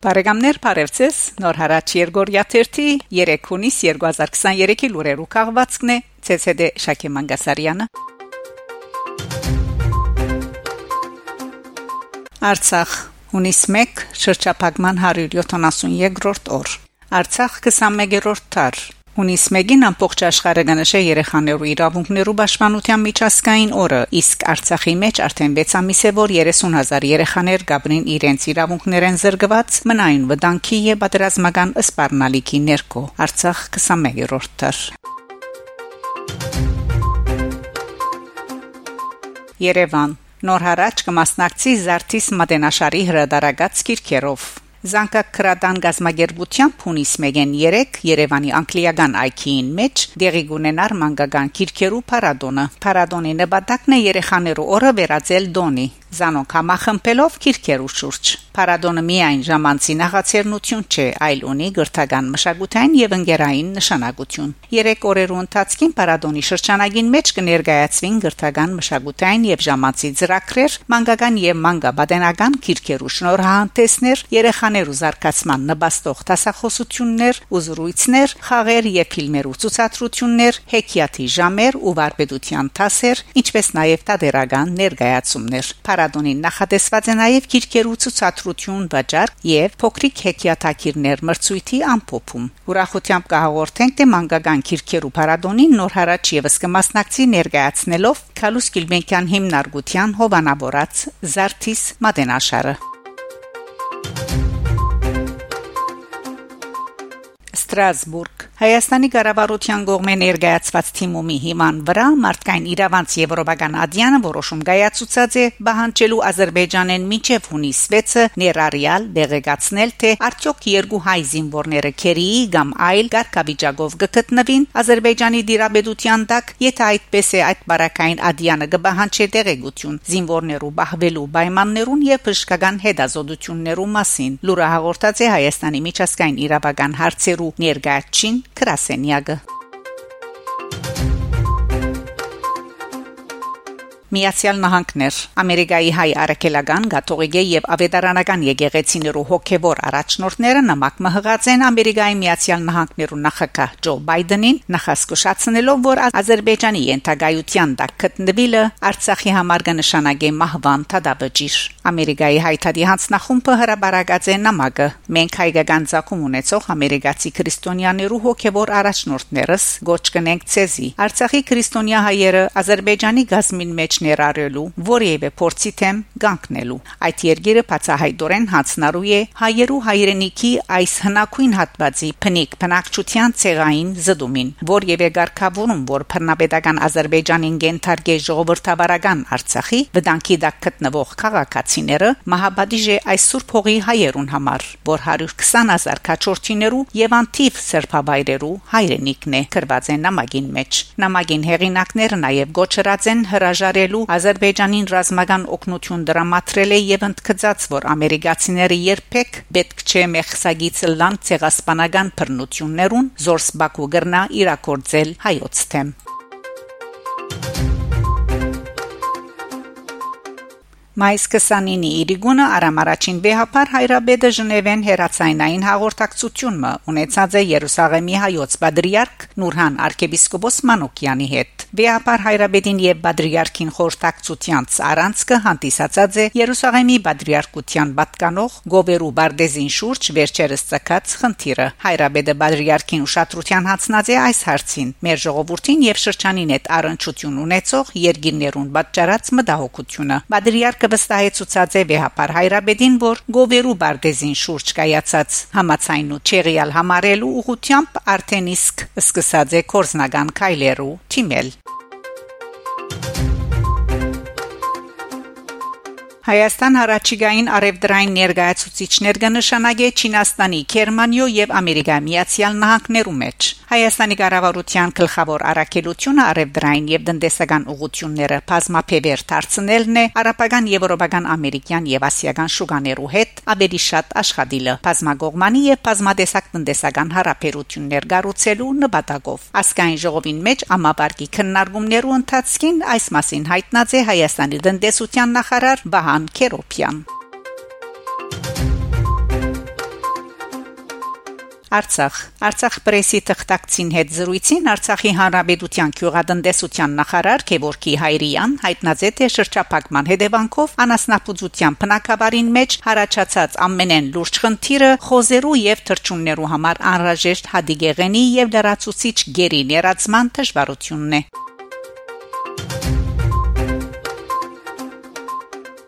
Բարեկամներ Փարեվցես Նոր հարաճ Երգորիա 30 3 հունիս 2023-ի լուրերու քաղվածքն է ՑՍԴ Շակե Մանգասարյանը Արցախ հունիս 1 շրջափակման 172-րդ օր Արցախ 21-րդ տար Հունիս 1-ին ամբողջ աշխարհը գնշե երեխաներու իրավունքներու պաշտպանության միջազգային օրը, իսկ Արցախի մեջ արդեն 6 ամիս է որ 30000 երեխաներ գաբրին իրենց իրավունքներեն զրկված մնային վտանգի եւ պատերազմական սպառնալիքի ներքո։ Արցախ 21-րդ տար։ Երևան. Նոր հարաճ կմասնակցի Զարթիս մատենաշարի հրադարագած քիրքերով Զանգակրադան գազմագերբությամբ հունիս 1-ին 3 Երևանի անգլիական IQ-ին մեջ դեղի գունենար մանկական քիրքերու պարադոնը։ Պարադոնի նպատակն է երեխաներու օրը վերածել դոնի։ Զանոն կամախմբելով քիրքերու շուրջ։ Փարադոնը միայն ժամանցի նախաձեռնություն չէ, այլ ունի գրթական մշակութային եւ ընկերային նշանակություն։ Երեք օրերու ընթացքին Փարադոնի շրջանագին մեջ կներկայացվին գրթական մշակութային եւ ժամանցի ծրագրեր, մանկական եւ մանկաբադենական քիրքերու շնորհանդեսներ, երեխաներու զարգացման նպաստող տասախոսություններ, ուզրույցներ, խաղեր եւ ֆիլմերու ցուցադրություններ, հեքիաթի ժամեր ու վարպետության տասեր, ինչպես նաեւ տադերական ներկայացումներ Փարադոնին նախատեսված է նաև քիրքերու ցուցադրություն վաճառ եւ փոքրիկ հեքիաթակիրներ մրցույթի ամփոփում։ Ուրախությամբ կհաղորդենք թե մանկական քիրքերու Փարադոնին նոր հարաճ եւս կմասնակցի ներկայացնելով Քալուս Գիլբենկյան հիմնարկության հովանավորած Զարթիս Մատենաշարը։ Ստրասբուրգ Հայաստանի կառավարության կողմէ ներկայացված թիմումի հիման վրա մարդկային իրավանց եվրոպական ադյանը որոշում կայացուցած է բահանջելու Ադրբեջանեն միջև հունիս 6-ը ներառյալ դեղեկացնել թե արդյոք երկու հայ զինվորները քերիի կամ այլ գարկավիճակով կգտնվին Ադրբեջանի դիրաբեդության տակ եթե այդպես է այդ բարակային ադյանը կբահանջի դեղեցություն զինվորներու բահվելու պայմաններուն եւ բժշկական հետազոտություններու մասին լուրը հաղորդած է Հայաստանի միջազգային իրավական հարցերու ներկայացին Kraseniaga. Միացյալ Նահանգներ Ամերիկայի հայ արաքելական գաթողիկե եւ ավետարանական եկեղեցիներու հոգեվոր առաջնորդները նամակ մհղած են Ամերիկայի Միացյալ Նահանգներու նախագահ Ջո Բայդենին նախասկուշացնելով որ Ադրբեջանի ենթագայության տակ գտնվելը Արցախի համար կնշանակի մահվան թադաբջիր Ամերիկայի հայտարարի հանձնախումբը հրաբարակած է նամակը մենք հայկական ցակում ունեցող ամերիկացի քրիստոնյաներու հոգեվոր առաջնորդներս գոչ կնենք ցեզի Արցախի քրիստոնյա հայերը Ադրբեջանի գազմին մեջ ներառելու որևէ փորձի թեմ գանկնելու այդ երգերը բացահայտորեն հանցնարու է հայերու հայրենիքի այս հնակույն հատվածի փնիկ փնակչության ցեղային զդումին որևէ ղարքավորում որ բռնապետական Ադրբեջանին գենթարգե ժողովրդավարական Արցախի վտանգի դակ գտնվող քաղաքացիները մահաբադիժ է այս սուրբ հողի հայերուն համար որ 120000 քաչորտիներու եւ անթիվ սրբավայրերու հայրենիքն է գրված է նամակին մեջ նամակին հեղինակները նաեւ գոչրած են հրաժարել ստեղծելու Ադրբեջանին ռազմական օգնություն դրամատրել է եւ ընդգծած, որ ամերիկացիները երբեք պետք չէ մեխսագից լան ցեղասպանական բռնություններուն զորս Բաքու գրնա իրակորձել հայոց թեմ Մայիս 29-ի Իրիգունը արամարաչին վեհապար հայրաբեդը Ժնևեն հերացայնային հաղորդակցությունը ունեցած է Երուսաղեմի հայոց պատրիարք Նուրհան arczepiskopos Մանոկյանի հետ։ Վեհապար հայրաբեդին եւ պատրիարքին խորտակցության առանցքը հանդիսացած է Երուսաղեմի պատրիարքության պատկանող Գովերու Բարդեզին շուրջ վերջերս ցկած խնդիրը։ Հայրաբեդը պատրիարքին ուշադրության հացնած է այս հարցին։ Մեր ժողովրդին եւ շրջանին հետ առնչություն ունեցող երկիրներուն պատճառած մտահոգությունը։ Պատրիարքը վստահեցուցած է վեհապար հայրաբեդին, որ գովերու բարձին շուրջ կայացած համացայնու չեղյալ համարելու ուղությամբ արդեն իսկ սկսած է կորզնական քայլերու թիմել Հայաստան հարաճիգային արևդրային ներկայացուցիչներ կնշանակե Չինաստանի, Գերմանիո եւ Ամերիկայի Միացյալ Նահանգներու մեջ։ Հայաստանի կառավարության գլխավոր առաքելությունը արևդրային եւ տնտեսական ուղությունները բազմապեվեր դարձնելն է արաբական, եվրոպական, ամերիկյան եւ ասիական շուկաներու հետ ավելի շատ աշխատիլը բազմագողմանի եւ բազմադեսակ տնտեսական հարաբերություններ գառուցելու նպատակով։ Ասկային ժողովին մեջ ամաբարգի քննարկումներու ընթացքին այս մասին հայտնած է Հայաստանի տնտեսության նախարար Վահան Քերոփյան։ Արցախ. Արցախ պրեսի թղթակցին հետ զրույցին Արցախի հանրապետության քյուղատնտեսության նախարար Գևորգի Հայրյան հայտնացե թե շրջափակման հետևանքով անասնապուծության բնակավարին մեջ հարաճած ամենեն լուրջ խնդիրը խոզերու եւ թրջուններու համար անհրաժեշտ հադիգեղենի եւ լրացուցիչ գերի ներածման դժվարությունն է